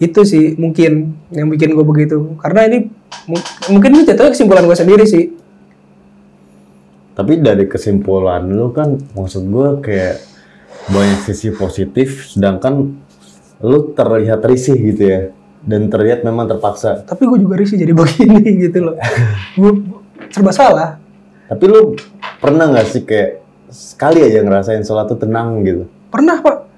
itu sih mungkin yang bikin gue begitu. Karena ini mu- mungkin ini jatuhnya kesimpulan gue sendiri sih. Tapi dari kesimpulan lu kan maksud gua kayak banyak sisi positif sedangkan lu terlihat risih gitu ya. Dan terlihat memang terpaksa. tapi gue juga risih jadi (laughs) begini gitu loh. (laughs) Gue serba salah. Tapi lu pernah nggak sih kayak sekali aja ngerasain sholat tuh tenang gitu? pernah pak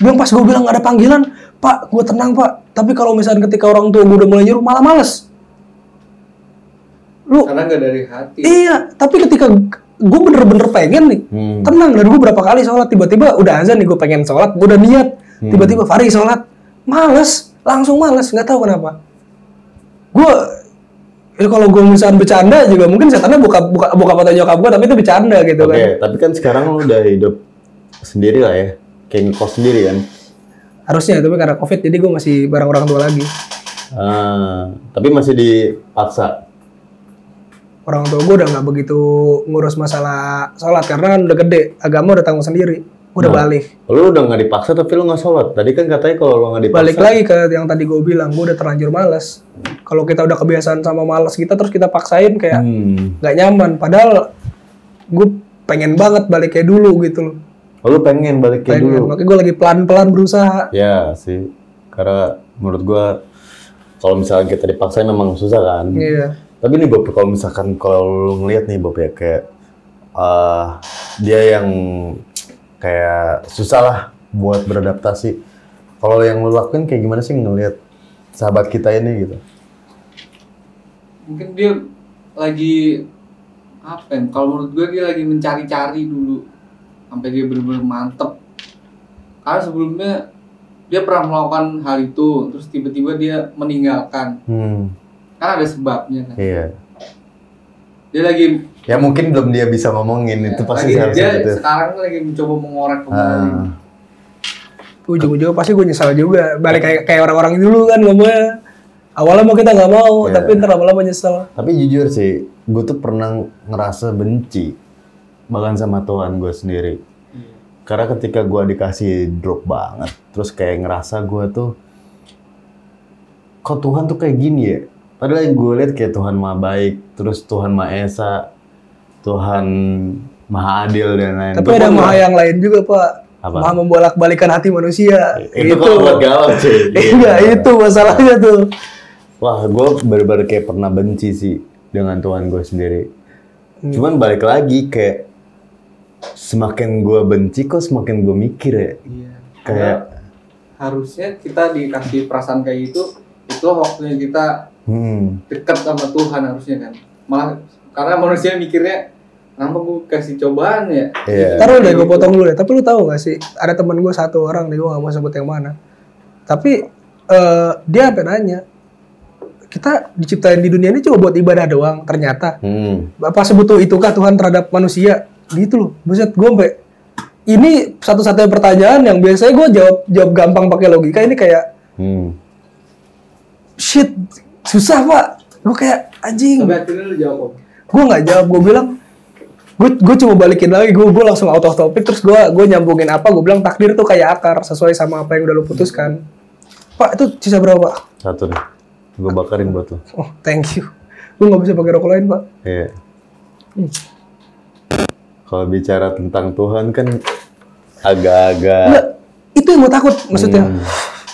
Bilang pas gue bilang ada panggilan, Pak, gue tenang Pak. Tapi kalau misalnya ketika orang tua gue udah mulai nyuruh, malah males. Lu, Karena nggak dari hati. iya. Tapi ketika gue bener-bener pengen nih, Hmm. tenang. Dan gue berapa kali sholat, tiba-tiba udah azan nih gue pengen sholat, gue udah niat. Hmm. Tiba-tiba Fari sholat, males, langsung males, nggak tahu kenapa. Gue Ya kalau gue misalnya bercanda juga mungkin setannya buka buka buka foto nyokap gue tapi itu bercanda gitu Oke, kan. tapi kan sekarang lu udah hidup sendiri lah ya. Kayak ngekos sendiri kan. Harusnya tapi karena covid jadi gue masih bareng orang tua lagi. Ah, tapi masih dipaksa. Orang tua gue udah nggak begitu ngurus masalah sholat karena kan udah gede, agama udah tanggung sendiri. Gue udah Nah. balik. Lu udah nggak dipaksa tapi lu nggak sholat. Tadi kan katanya kalau lu nggak dipaksa. Balik lagi ke yang tadi gue bilang, gue udah terlanjur males. Kalau kita udah kebiasaan sama males kita terus kita paksain kayak Hmm. nggak nyaman. Padahal gue pengen banget balik kayak dulu gitu loh. Oh, lu pengen balik kayak Pengen. dulu. Makanya gue lagi pelan-pelan berusaha. Ya sih. Karena menurut gua kalau misalnya kita dipaksain memang susah kan. Iya. Tapi nih Bob, kalau misalkan kalau lu ngeliat nih Bob ya kayak eh dia yang kayak susah lah buat beradaptasi. Kalau yang lu lakuin kayak gimana sih ngelihat sahabat kita ini gitu? Mungkin dia lagi apa ya? Kalau menurut gue dia lagi mencari-cari dulu sampai dia benar-benar mantep. Karena sebelumnya dia pernah melakukan hal itu, terus tiba-tiba dia meninggalkan. Hmm, Kan ada sebabnya kan. iya. Dia lagi Ya mungkin belum dia bisa ngomongin itu pasti lagi, dia gitu. sekarang lagi mencoba mengorek kembali. Ah, Ujung-ujungnya pasti gue nyesal juga. Balik kayak kayak orang-orang dulu kan ngomongnya. Awalnya mau kita nggak mau, Iya. tapi ntar lama-lama nyesel. tapi jujur sih, gue tuh pernah ngerasa benci bahkan sama Tuhan gue sendiri. Karena ketika gue dikasih drop banget, terus kayak ngerasa gue tuh, kok Tuhan tuh kayak gini ya? Padahal yang gue lihat kayak Tuhan maha baik, terus Tuhan maha esa, Tuhan maha adil dan lain. Tapi ada maha yang lain juga pak. Apa? Maha membolak-balikan hati manusia. itu kok buat galau cuy. Enggak, itu masalahnya tuh. Wah, gue bener-bener kayak pernah benci sih dengan Tuhan gue sendiri. Hmm. Cuman balik lagi kayak semakin gue benci kok semakin gue mikir ya. Iya. Kayak harusnya kita dikasih perasaan kayak gitu, itu waktunya kita hmm, dekat sama Tuhan harusnya kan. Malah karena manusia mikirnya kenapa gue kasih cobaan ya? Iya. Taruh deh, gue potong dulu deh. Tapi lu tahu gak sih, ada teman gue satu orang nih, gue gak mau sebut yang mana. Tapi eh, dia apa nanya, kita diciptain di dunia ini cuma buat ibadah doang. Ternyata, hmm, apa sebutuh itukah Tuhan terhadap manusia? Gitu loh. Buset, gue sampai ini satu-satunya pertanyaan yang biasanya gue jawab jawab gampang pakai logika. Ini kayak hmm. shit, susah pak. Gue kayak anjing. Sampai akhirnya lu jawab? Gue nggak jawab gue bilang gue gue cuma balikin lagi gue gue langsung out of topic terus gue gue nyambungin apa gue bilang takdir tuh kayak akar sesuai sama apa yang udah lo putuskan pak itu sisa berapa pak Satu nih. Gue bakarin buat lo. oh thank you gue nggak bisa pakai rokok lain pak Iya. Kalau bicara tentang Tuhan kan agak-agak itu yang gue takut maksudnya Hmm.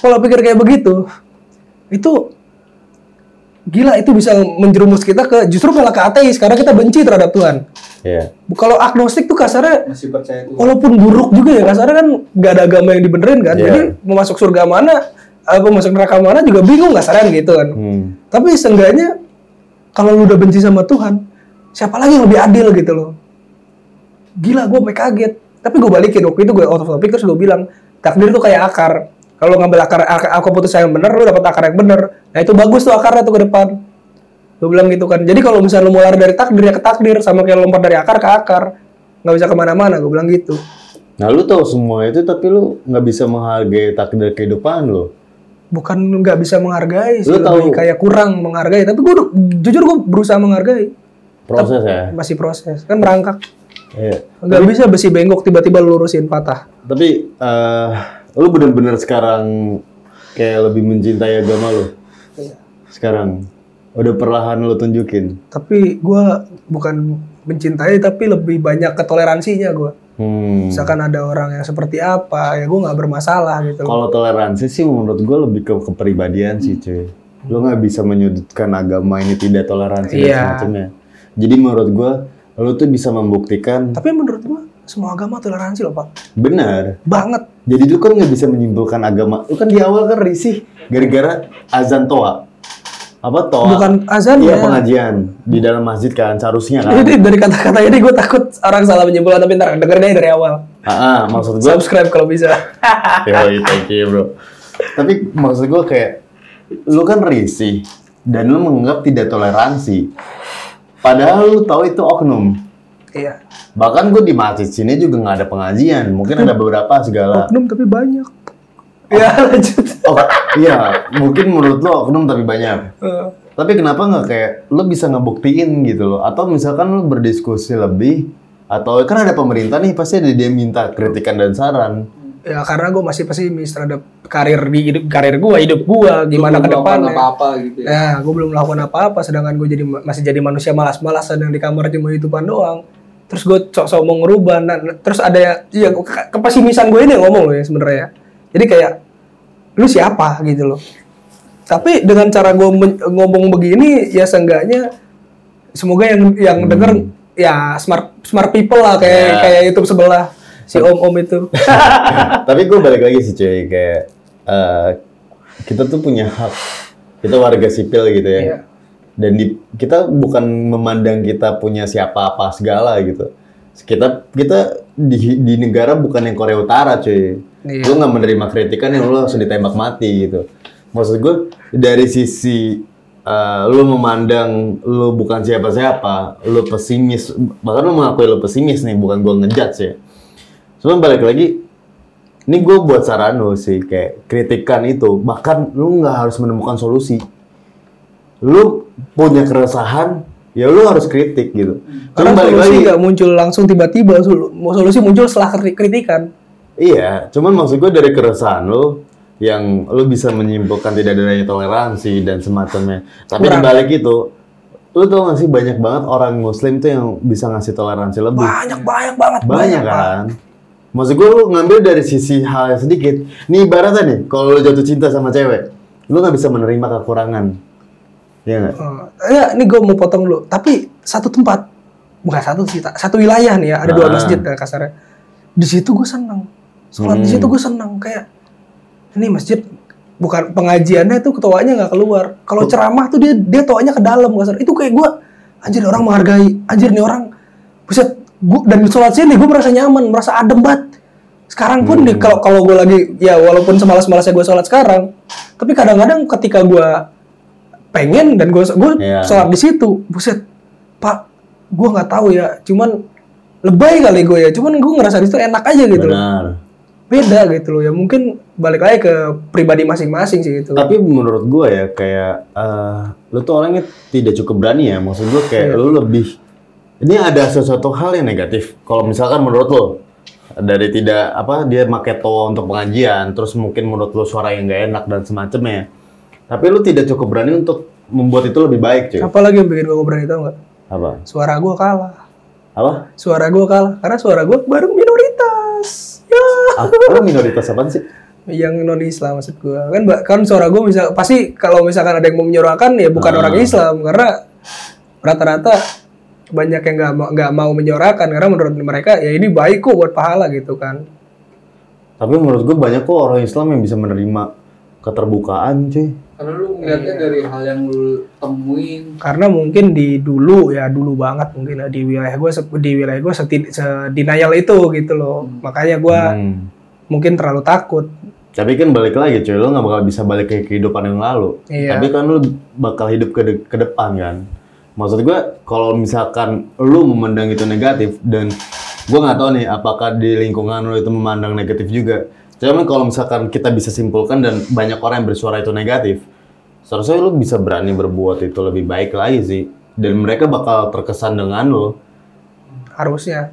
kalau pikir kayak begitu itu gila itu bisa menjerumus kita ke justru malah ke ateis karena kita benci terhadap Tuhan Iya. kalau agnostik tuh kasarnya Masih percaya Tuhan. walaupun buruk juga ya kasarnya kan nggak ada agama yang dibenerin kan Iya. jadi mau masuk surga mana apa masuk neraka mana juga bingung kasarnya gitu kan Hmm. tapi seenggaknya kalau lu udah benci sama Tuhan siapa lagi yang lebih adil gitu loh gila gue sampai kaget tapi gue balikin waktu itu gue out of topic terus gue bilang takdir tuh kayak akar kalau ngambil akar, akar aku putus yang bener lu dapat akar yang bener nah itu bagus tuh akarnya tuh ke depan. Gue bilang gitu kan. Jadi kalau misalnya lu mau lari dari takdir ya ke takdir. Sama kayak lompat dari akar ke akar. Nggak bisa ke mana-mana gue bilang gitu. Nah lu tahu semua itu tapi lu nggak bisa menghargai takdir kehidupan lo. bukan nggak bisa menghargai sih Lu tahu- kayak kurang menghargai. Tapi gue jujur gue berusaha menghargai. Proses ya. masih proses. Kan merangkak. Iya. nggak bisa besi bengkok tiba-tiba lu lurusin patah. Tapi eh lu bener-bener sekarang kayak lebih mencintai agama lu. Iya. Sekarang udah perlahan lu tunjukin. tapi gua bukan mencintai tapi lebih banyak ketoleransinya gua Hmm. misalkan ada orang yang seperti apa ya gua nggak bermasalah gitu. Kalau toleransi sih menurut gue lebih ke kepribadian sih cuy. Lu nggak bisa menyudutkan agama ini tidak toleransi dan Iya. semacamnya. Jadi menurut gue lu tuh bisa membuktikan tapi menurut gua semua agama toleransi loh pak Benar. banget Jadi lu kan nggak bisa menyimpulkan agama. Lu kan di awal kan risih gara-gara azan toa. Apa toa? bukan azan Iya ya pengajian di dalam masjid kan seharusnya kan. Jadi dari kata-kata ini gue takut orang salah menyimpulkan tapi ntar dengerin aja dari awal. Ah, maksud gua Subscribe kalau bisa. (laughs) Yoi, thank you bro. Tapi maksud gue kayak, lu kan risih, dan lu menganggap tidak toleransi. Padahal lu tahu itu oknum. Iya. Bahkan gue di masjid sini juga nggak ada pengajian. Mungkin ada beberapa segala. Oknum tapi banyak. Ya (laughs) lanjut. Oh, iya, mungkin menurut lu oknum tapi banyak. Eh, Tapi kenapa nggak kayak lu bisa ngebuktiin gitu loh? Atau misalkan lu berdiskusi lebih, atau kan ada pemerintah nih pasti ada dia minta kritikan dan saran. ya karena gue masih pesimis terhadap karir di hidup karir gue, hidup gue gimana ke Belum melakukan depannya. apa-apa gitu ya. Nah, gue belum melakukan apa-apa, sedangkan gue jadi masih jadi manusia malas-malasan yang di kamar cuma youtubean doang. Terus gue sok-sok mau ngerubah, nah, nah, terus ada ya, iya ke- kepesimisan gue ini yang ngomong loh ya sebenarnya. Jadi kayak lu siapa gitu loh. Tapi dengan cara gue ngomong begini, ya seenggaknya semoga yang yang denger ya smart smart people lah kayak Ya. kayak YouTube sebelah si om-om itu. (laughs) Tapi gue balik lagi sih cuy kayak eh, kita tuh punya hak. Kita warga sipil gitu ya. Iya. Dan di, kita bukan memandang kita punya siapa apa segala gitu. Kita kita di, di negara bukan yang Korea Utara cuy. Iya. Lu nggak menerima kritikan yang lu langsung ditembak mati gitu. Maksud gue dari sisi eh, lu memandang lu bukan siapa-siapa, lu pesimis, bahkan lu mengakui lu pesimis nih, bukan gue ngejudge ya. Cuma balik lagi, ini gue buat saran lo sih, kayak kritikan itu, bahkan lu nggak harus menemukan solusi. Lu punya keresahan, ya lu harus kritik gitu. Cuma Karena balik solusi lagi, nggak muncul langsung tiba-tiba, solusi muncul setelah kri- kritikan. iya, cuman maksud gue dari keresahan lu, yang lu bisa menyimpulkan tidak adanya toleransi dan semacamnya. Tapi Kurang. dibalik itu, lu tau gak sih banyak banget orang muslim tuh yang bisa ngasih toleransi lebih. Banyak banyak banget Banyak Pak. kan? Maksud gue lu ngambil dari sisi hal yang sedikit. Nih ibaratnya nih, kalau lu jatuh cinta sama cewek, lu nggak bisa menerima kekurangan. Iya nggak? Ya, ini gue mau potong dulu. Tapi satu tempat, bukan satu sih, satu wilayah nih ya, ada dua Ah. masjid ya kasarnya. Di situ gue seneng. Sholat di Hmm. situ gue seneng. Kayak ini masjid bukan pengajiannya itu ketuanya nggak keluar. Kalau ceramah tuh dia dia tuanya ke dalam kasar. Itu kayak gue anjir orang menghargai. Anjir nih orang buset gua, dan sholat sini gue merasa nyaman, merasa adem banget. Sekarang pun Hmm. kalau kalau gue lagi ya walaupun semalas-malasnya gue sholat sekarang, tapi kadang-kadang ketika gue pengen dan gue gue Iya. sholat di situ, buset, pak, gue nggak tahu ya, cuman lebay kali gue ya, cuman gue ngerasa di situ enak aja gitu Benar. beda gitu loh ya, mungkin balik lagi ke pribadi masing-masing sih gitu. Tapi menurut gue ya kayak eh, lu tuh orangnya tidak cukup berani ya. Maksud gue kayak Iya. lu lebih ini ada sesuatu hal yang negatif. Kalau misalkan menurut lo dari tidak apa dia make toa untuk pengajian, terus mungkin menurut lo suara yang gak enak dan semacamnya. Tapi lu tidak cukup berani untuk membuat itu lebih baik, cuy. Apalagi yang bikin gue berani tau nggak? Apa? Suara gue kalah, Apa? suara gue kalah, karena suara gue baru minoritas. Ya. Ah, lu minoritas apaan sih? yang non Islam maksud gue kan kan suara gue bisa pasti kalau misalkan ada yang mau menyuarakan ya bukan Ah. orang Islam karena rata-rata banyak yang nggak mau nggak mau menyuarakan karena menurut mereka ya ini baik kok buat pahala gitu kan Tapi menurut gue banyak kok orang Islam yang bisa menerima keterbukaan, cuy. Karena lu ngeliatnya dari hal yang lu temuin. karena mungkin di dulu ya dulu banget mungkin di wilayah gue di wilayah gue sedenial itu gitu loh makanya gue Hmm. mungkin terlalu takut Tapi kan balik lagi cuy, lo nggak bakal bisa balik ke kehidupan yang lalu. Iya. Tapi kan lo bakal hidup ke, de- ke depan kan. Maksud gue, kalau misalkan lo memandang itu negatif dan gue nggak tahu nih apakah di lingkungan lo itu memandang negatif juga. Cuman kalau misalkan kita bisa simpulkan dan banyak orang yang bersuara itu negatif, seharusnya lo bisa berani berbuat itu lebih baik lagi sih. Dan mereka bakal terkesan dengan lo. harusnya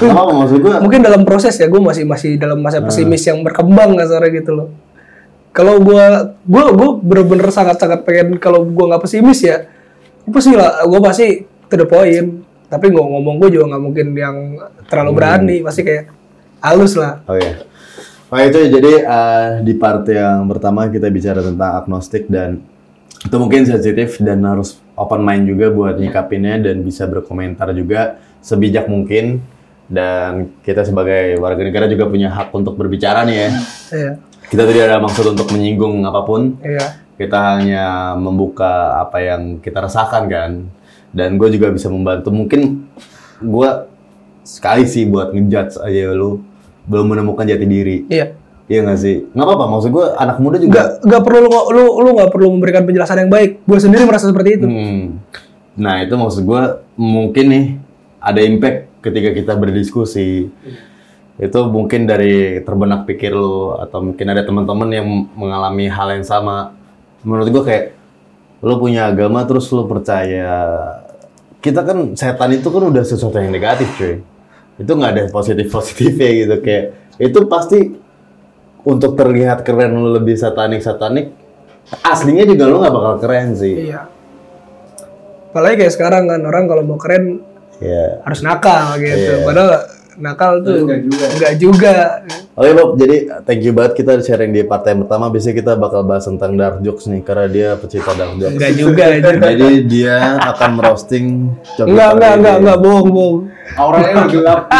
Kenapa (laughs) maksud gue? mungkin dalam proses ya gue masih masih dalam masa pesimis yang berkembang kasarnya gitu loh kalau gue gue gue bener-bener sangat-sangat pengen kalau gue nggak pesimis ya gue pasti lah gue pasti to the point tapi nggak ngomong gue juga nggak mungkin yang terlalu berani pasti kayak halus lah Oke. Oke itu jadi eh, di part yang pertama kita bicara tentang agnostik dan itu mungkin sensitif dan harus open mind juga buat nyikapinnya dan bisa berkomentar juga sebijak mungkin Dan kita sebagai warga negara juga punya hak untuk berbicara nih ya. Iya. Kita tidak ada maksud untuk menyinggung apa pun. Iya. Kita hanya membuka apa yang kita rasakan kan. Dan gue juga bisa membantu. Mungkin gue sekali sih buat ngejudge aja lu belum menemukan jati diri. Iya. Iya nggak sih? Nggak apa-apa. Maksud gue anak muda juga. Nggak nggak perlu lu lu lu nggak perlu memberikan penjelasan yang baik. Gue sendiri merasa seperti itu. Hmm. Nah itu maksud gue mungkin nih ada impact ketika kita berdiskusi. Itu mungkin dari terbenak pikir lu atau mungkin ada teman-teman yang mengalami hal yang sama. Menurut gue kayak lu punya agama terus lu percaya kita kan setan itu kan udah sesuatu yang negatif cuy. Itu nggak ada positif positifnya gitu kayak itu pasti untuk terlihat keren lu lebih satanik satanik aslinya juga lu nggak bakal keren sih. Iya. Apalagi kayak sekarang kan orang kalau mau keren Iya. harus nakal gitu. Iya. Padahal nakal tuh Enggak juga. enggak juga. Oke Bob, jadi thank you banget kita sharing di part yang pertama. Biasanya kita bakal bahas tentang dark jokes nih, karena dia pecinta dark jokes. Enggak juga. (laughs) Jadi dia akan merosting Enggak, enggak, enggak, enggak, bohong, bohong. Auranya udah gelap. (laughs)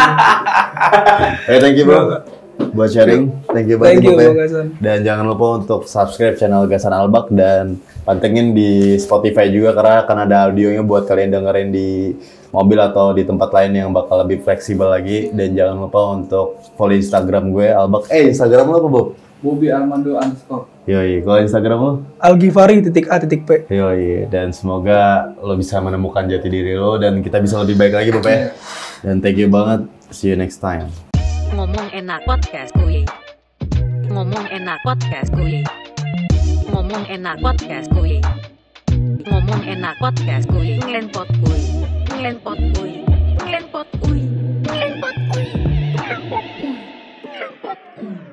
Eh, thank you Bob buat sharing. Thank you banget Thank you, Bob, ya. Dan jangan lupa untuk subscribe channel Gasan Albak dan pantengin di Spotify juga karena akan ada audionya buat kalian dengerin di mobil atau di tempat lain yang bakal lebih fleksibel lagi dan jangan lupa untuk follow Instagram gue Albak. Eh Instagram lo apa Bob? Bobby Armando underscore. Yoi, kalau Instagram lo? Algifari titik A titik P. Yoi, dan semoga lo bisa menemukan jati diri lo dan kita bisa lebih baik lagi Bapak ya. Dan thank you banget. See you next time. Ngomong enak podcast kuy. Ngomong enak podcast kuy. Ngomong enak podcast kuy. Ngomong enak podcast kuy. Ngelenpot kuy. Ngelenpot kuy. Ngelenpot kuy. Ngelenpot kuy. Ngelenpot kuy. Ngelenpot kuy.